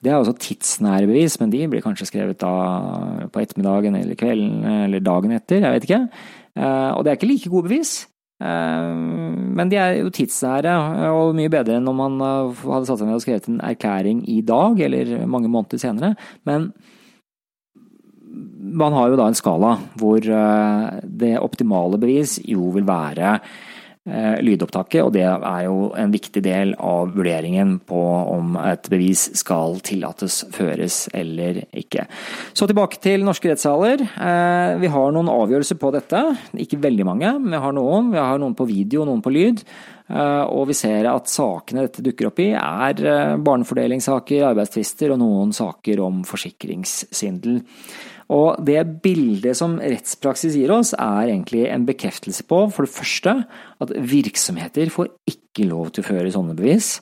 Det er også tidsnære bevis, men de blir kanskje skrevet da på ettermiddagen eller kvelden eller dagen etter, jeg vet ikke. Eh, og det er ikke like gode bevis. Eh, men de er jo tidsnære, og mye bedre enn om man hadde satt seg ned og skrevet en erklæring i dag, eller mange måneder senere. Men man har jo da en skala hvor eh, det optimale bevis jo vil være Eh, lydopptaket, og det er jo en viktig del av vurderingen på om et bevis skal tillates føres eller ikke. Så tilbake til norske rettssaler. Eh, vi har noen avgjørelser på dette, ikke veldig mange, men vi har noen. Vi har noen på video og noen på lyd. Eh, og vi ser at sakene dette dukker opp i, er barnefordelingssaker, arbeidstvister og noen saker om forsikringssvindel. Og det bildet som rettspraksis gir oss, er egentlig en bekreftelse på, for det første, at virksomheter får ikke lov til å føre sånne bevis.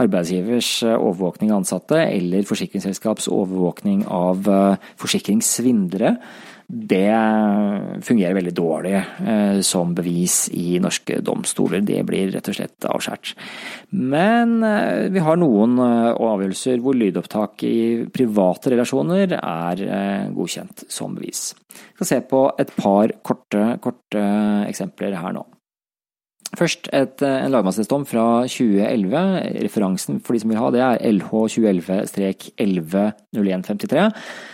Arbeidsgivers overvåkning av ansatte eller forsikringsselskaps overvåkning av forsikringssvindlere det fungerer veldig dårlig eh, som bevis i norske domstoler. Det blir rett og slett avskåret. Men eh, vi har noen eh, avgjørelser hvor lydopptak i private relasjoner er godkjent som bevis. Vi skal se på et par korte, korte eksempler her nå. Først et, en lagmannsrettsdom fra 2011. Referansen for de som vil ha det, er LH 2011-110153.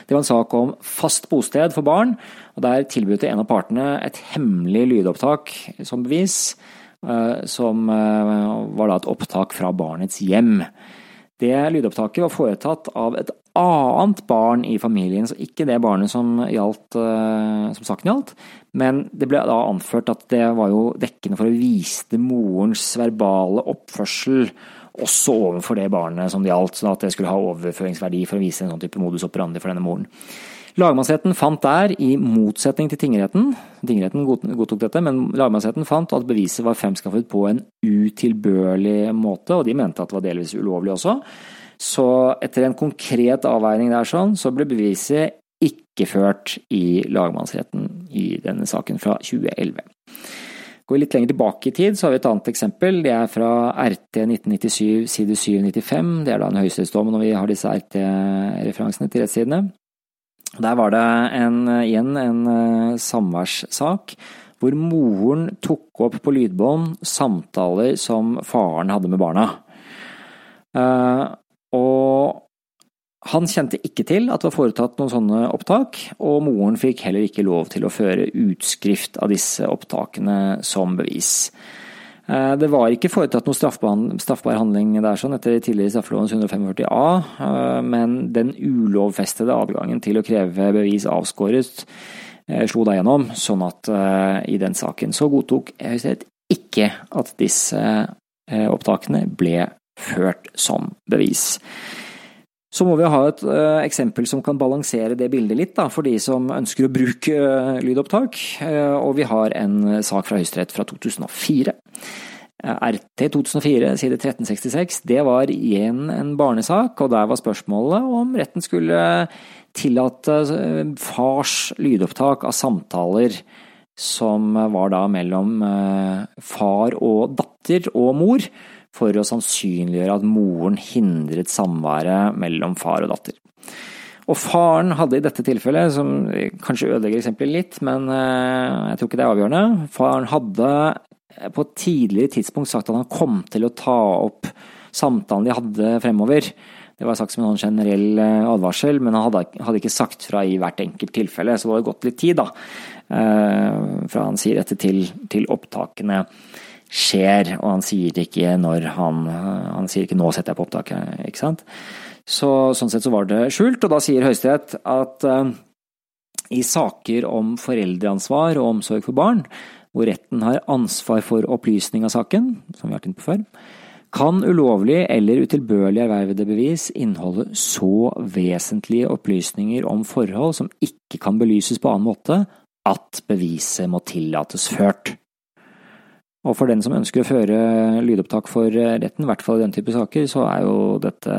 Det var en sak om fast bosted for barn, og der tilbød en av partene et hemmelig lydopptak som bevis, eh, som eh, var da et opptak fra barnets hjem. Det lydopptaket var foretatt av et annet barn i familien, så ikke det barnet som, gjaldt, eh, som saken gjaldt. Men det ble da anført at det var jo dekkende for å vise morens verbale oppførsel også overfor det barnet som det gjaldt, sånn at det skulle ha overføringsverdi for å vise en sånn type modus operandi for denne moren. Lagmannsretten fant der, i motsetning til tingretten, tingretten godtok dette, men lagmannsretten fant at beviset var fremskaffet på en utilbørlig måte, og de mente at det var delvis ulovlig også. Så etter en konkret avveining der sånn, så ble beviset ikke ført i lagmannsretten i denne saken fra 2011. Går vi litt lenger tilbake i tid, så har vi et annet eksempel. Det er fra RT 1997 side 795. Det er da en høyesterettsdom når vi har disse RT-referansene til rettssidene. Der var det en, igjen en uh, samværssak hvor moren tok opp på lydbånd samtaler som faren hadde med barna. Uh, og han kjente ikke til at det var foretatt noen sånne opptak, og moren fikk heller ikke lov til å føre utskrift av disse opptakene som bevis. Eh, det var ikke foretatt noen straffbar handling der sånn etter tidligere straffelovens 145 a, eh, men den ulovfestede adgangen til å kreve bevis avskåret eh, slo da gjennom, sånn at i den saken så godtok Høyesterett ikke at disse opptakene ble ført som bevis. Så må vi ha et uh, eksempel som kan balansere det bildet litt, da, for de som ønsker å bruke uh, lydopptak. Uh, og vi har en sak fra Høyesterett fra 2004. RT 2004 side 1366, det var igjen en barnesak, og der var spørsmålet om retten skulle tillate fars lydopptak av samtaler som var da mellom far og datter og mor for å sannsynliggjøre at moren hindret samværet mellom far og datter. Og faren hadde i dette tilfellet, som kanskje ødelegger eksempelet litt, men eh, jeg tror ikke det er avgjørende, faren hadde på et tidligere tidspunkt sagt at han kom til å ta opp samtalen de hadde fremover. Det var sagt som en generell eh, advarsel, men han hadde, ikke sagt fra i hvert enkelt tilfelle, så det hadde gått litt tid, da. Eh, fra han sier dette til, til opptakene skjer, og han sier ikke når han Han sier ikke 'nå setter jeg på opptaket', ikke sant? Så, sånn sett så var det skjult, og da sier Høyesterett at uh, i saker om foreldreansvar og omsorg for barn, hvor retten har ansvar for opplysning av saken, som vi har vært inne på før, kan ulovlig eller utilbørlig ervervede bevis inneholde så vesentlige opplysninger om forhold som ikke kan belyses på annen måte at beviset må tillates ført. Og for den som ønsker å føre lydopptak for retten, i hvert fall i den type saker, så er jo dette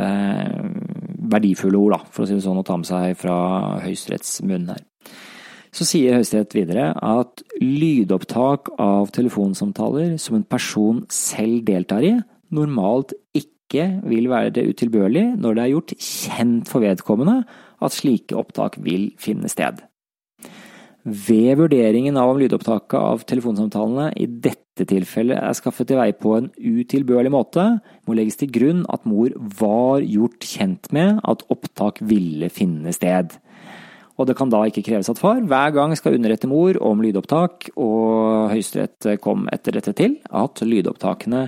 verdifulle ord, da, for å si det sånn, å ta med seg fra Høyesteretts munn her. Så sier Høyesterett videre at lydopptak av telefonsamtaler som en person selv deltar i, normalt ikke vil være utilbørlig når det er gjort kjent for vedkommende at slike opptak vil finne sted. Ved vurderingen av om lydopptaket av telefonsamtalene i dette tilfellet er skaffet til veie på en utilbørlig måte, må legges til grunn at mor var gjort kjent med at opptak ville finne sted. Og det kan da ikke kreves at far hver gang skal underrette mor om lydopptak, og Høyesterett kom etter dette til at lydopptakene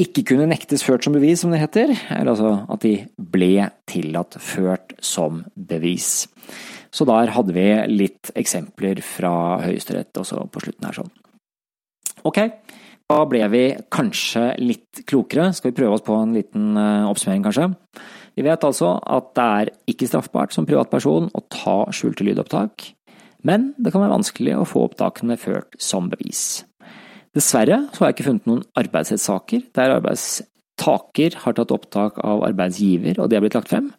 ikke kunne nektes ført som bevis, som det heter, eller altså at de ble tillatt ført som bevis. Så der hadde vi litt eksempler fra Høyesterett også på slutten her sånn. Ok, da ble vi kanskje litt klokere. Skal vi prøve oss på en liten eh, oppsummering, kanskje? Vi vet altså at det er ikke straffbart som privatperson å ta skjulte lydopptak, men det kan være vanskelig å få opptakene ført som bevis. Dessverre så har jeg ikke funnet noen arbeidsrettssaker der arbeidstaker har tatt opptak av arbeidsgiver og det har blitt lagt frem.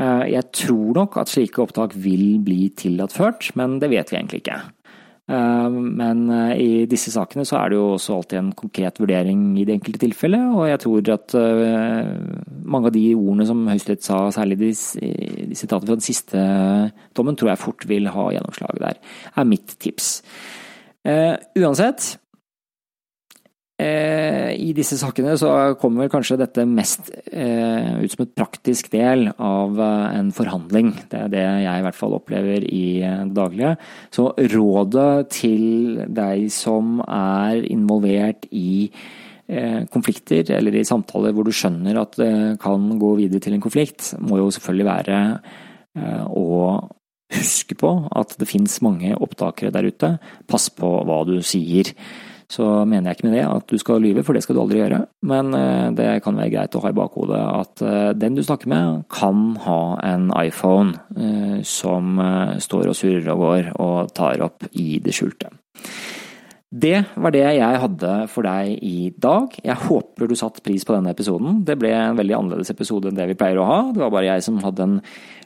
Eh, jeg tror nok at slike opptak vil bli tillatt ført, men det vet vi egentlig ikke. Eh, men eh, i disse sakene så er det jo også alltid en konkret vurdering i det enkelte tilfellet, og jeg tror at mange av de ordene som Høyesterett sa, særlig de, de sitatene fra den siste dommen, tror jeg fort vil ha gjennomslag der, er mitt tips. Uansett, Eh, I disse sakene så kommer kanskje dette mest eh, ut som et praktisk del av eh, en forhandling. Det er det jeg i hvert fall opplever i det daglige. Så rådet til deg som er involvert i konflikter eller i samtaler hvor du skjønner at det kan gå videre til en konflikt, må jo selvfølgelig være å huske på at det finnes mange opptakere der ute. Pass på hva du sier så mener jeg ikke med det at du skal lyve, for det skal du aldri gjøre. Men eh, det kan være greit å ha i bakhodet at eh, den du snakker med, kan ha en iPhone eh, som står og surrer og går og tar opp i det skjulte. Det var det jeg hadde for deg i dag. Jeg håper du satte pris på denne episoden. Det ble en veldig annerledes episode enn det vi pleier å ha. Det var bare jeg som hadde en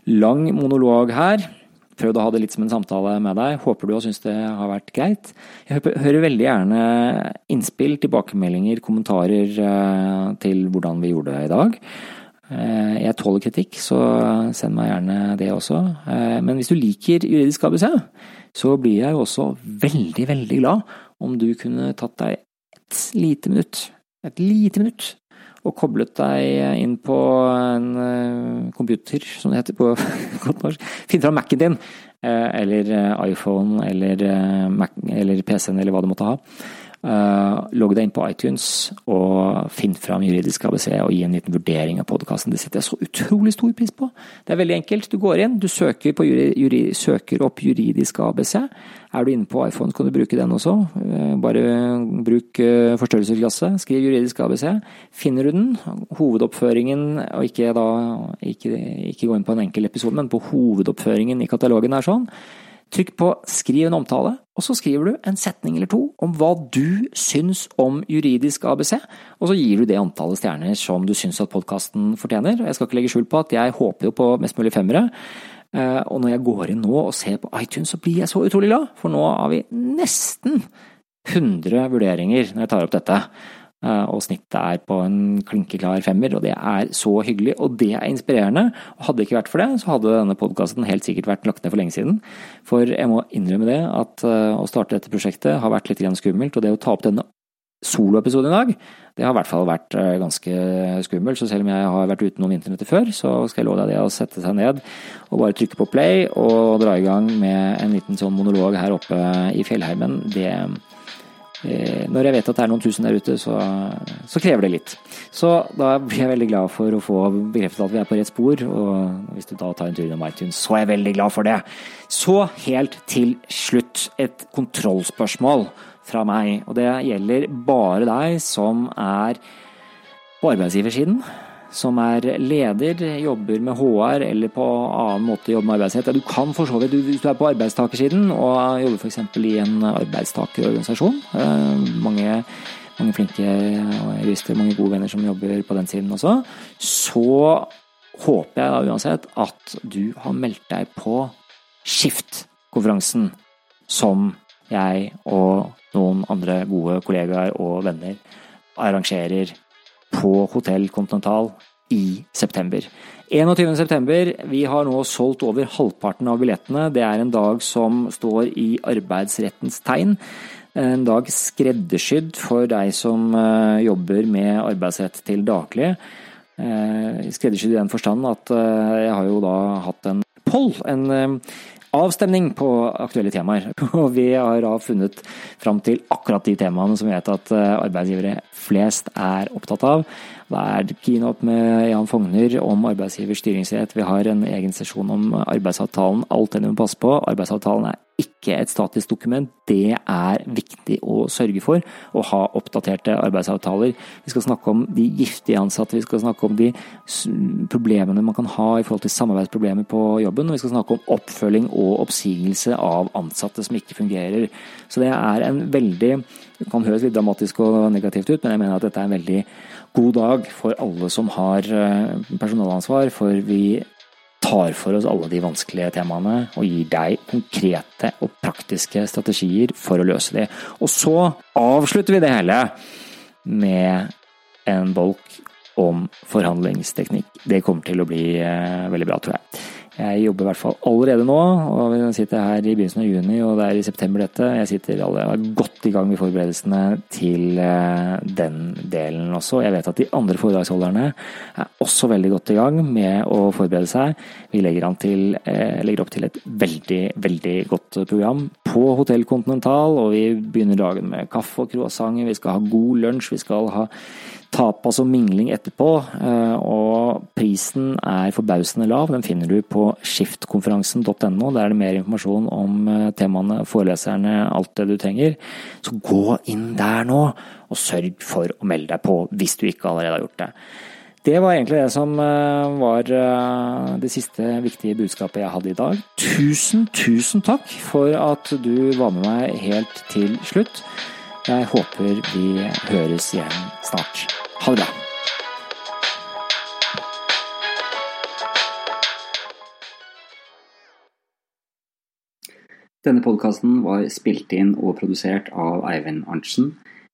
lang monolog her prøvd å ha det litt som en samtale med deg. Håper du har syntes det har vært greit. Jeg hører veldig gjerne innspill, tilbakemeldinger, kommentarer eh, til hvordan vi gjorde det i dag. Eh, jeg tåler kritikk, så send meg gjerne det også. Eh, men hvis du liker Juridisk ABC, så blir jeg jo også veldig, veldig glad om du kunne tatt deg et lite minutt, et lite minutt, og koblet deg inn på en eh, computer, som det heter på godt norsk. Finn fram Mac-en din, eh, eller eh, iPhone, eller, eller PC-en, eller hva du måtte ha. Uh, logg deg inn på iTunes og finn fram Juridisk ABC og gi en liten vurdering av podkasten. Det setter jeg så utrolig stor pris på. Det er veldig enkelt. Du går inn, du søker, juri, juri, søker opp Juridisk ABC. Er du inne på iPhone, kan du bruke den også. Uh, bare bruk uh, forstørrelsesglasset, skriv Juridisk ABC. Finner du den, hovedoppføringen, og ikke da ikke, ikke gå inn på en enkel episode, men på hovedoppføringen i katalogen er sånn Trykk på skriv en omtale, og så skriver du en setning eller to om hva du syns om juridisk ABC, og så gir du det antallet stjerner som du syns at podkasten fortjener. Jeg skal ikke legge skjul på at jeg håper jo på mest mulig femmere. Eh, og når jeg går inn nå og ser på iTunes, så blir jeg så utrolig glad, for nå har vi nesten 100 vurderinger når jeg tar opp dette. Eh, og snittet er på en klinkeklar femmer, og det er så hyggelig, og det er inspirerende. Og hadde det ikke vært for det, så hadde denne podkasten helt sikkert vært lagt ned for lenge siden. For jeg må innrømme det, at eh, å starte dette prosjektet har vært litt skummelt, og det å ta opp denne soloepisoden i dag, det har i hvert fall vært eh, ganske skummelt. Så selv om jeg har vært utenom internettet før, så skal jeg love deg det å sette seg ned og bare trykke på play og dra i gang med en liten sånn monolog her oppe i fjellheimen, det når jeg vet at det er noen tusen der ute, så, så, krever det litt. Så da blir jeg veldig glad for å få bekreftet at vi er på rett spor, og hvis du da tar en tur innom iTunes, så er jeg veldig glad for det. Så helt til slutt et kontrollspørsmål fra meg, og det gjelder bare deg som er på arbeidsgiversiden som er leder, jobber med HR eller på annen måte jobber med arbeidsrett. Du kan for så vidt, hvis du er på arbeidstakersiden og jobber f.eks. i en arbeidstakerorganisasjon eh, mange, mange flinke jurister, mange gode venner som jobber på den siden også. Så håper jeg da uansett at du har meldt deg på Skift-konferansen som jeg og noen andre gode kollegaer og venner arrangerer på Hotell Continental i september. 21. september, vi har nå solgt over halvparten av billettene. Det er en dag som står i arbeidsrettens tegn. En dag skreddersydd for deg som eh, jobber med arbeidsrett til daglig. Eh, skreddersydd i den forstand at eh, jeg har jo da hatt en poll, en avstemning på aktuelle temaer. Og vi har da funnet fram til akkurat de temaene som vi vet at eh, arbeidsgivere flest er opptatt av. Det er keynote med Jan Fogner om arbeidsgivers styringsrett. Vi har en egen sesjon om arbeidsavtalen. Alt det du må passe på. Arbeidsavtalen er ikke et statisk dokument. Det er viktig å sørge for. Å ha oppdaterte arbeidsavtaler. Vi skal snakke om de giftige ansatte, vi skal snakke om de problemene man kan ha i forhold til samarbeidsproblemer på jobben. Og vi skal snakke om oppfølging og oppsigelse av ansatte som ikke fungerer. Så det er en veldig Det kan høres litt dramatisk og negativt ut, men jeg mener at dette er en veldig god dag for alle som har eh, personalansvar, for vi tar for oss alle de vanskelige temaene og gir deg konkrete og praktiske strategier for å løse de. Og så avslutter vi det hele med en bolk om forhandlingsteknikk. Det kommer til å bli eh, veldig bra, tror jeg. Jeg jobber i hvert fall allerede nå, og vi sitter her i begynnelsen av juni, og det er i september dette. Jeg sitter allerede godt i gang med forberedelsene til eh, den delen også. Jeg vet at de andre foredragsholderne er også veldig godt i gang med å forberede seg. Vi legger, til, eh, legger opp til et veldig, veldig godt program på Hotell Continental, og vi begynner dagen med kaffe og croissanter. Vi skal ha god lunsj, vi skal ha tapas og mingling etterpå, eh, og prisen er forbausende lav. Den finner du på skiftkonferansen.no. Der er det mer informasjon om eh, temaene, foreleserne, alt det du trenger. Så gå inn der nå, og sørg for å melde deg på hvis du ikke allerede har gjort det. Det var egentlig det som eh, var det siste viktige budskapet jeg hadde i dag. Tusen, tusen takk for at du var med meg helt til slutt. Jeg håper vi høres igjen snart. Ha det bra. Denne podkasten var spilt inn og produsert av Eivind Arntzen.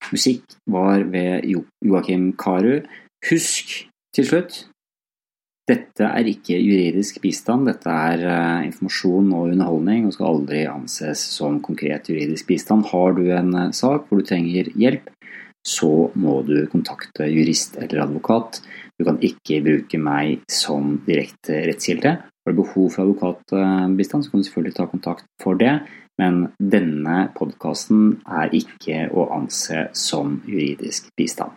Musikk var ved Joakim Karu. Husk til slutt dette er ikke juridisk bistand, dette er uh, informasjon og underholdning og skal aldri anses som konkret juridisk bistand. Har du en uh, sak hvor du trenger hjelp, så må du kontakte jurist eller advokat. Du kan ikke bruke meg som direkte rettskilde. Har du behov for advokatbistand, så kan du selvfølgelig ta kontakt for det. Men denne podkasten er ikke å anse som juridisk bistand.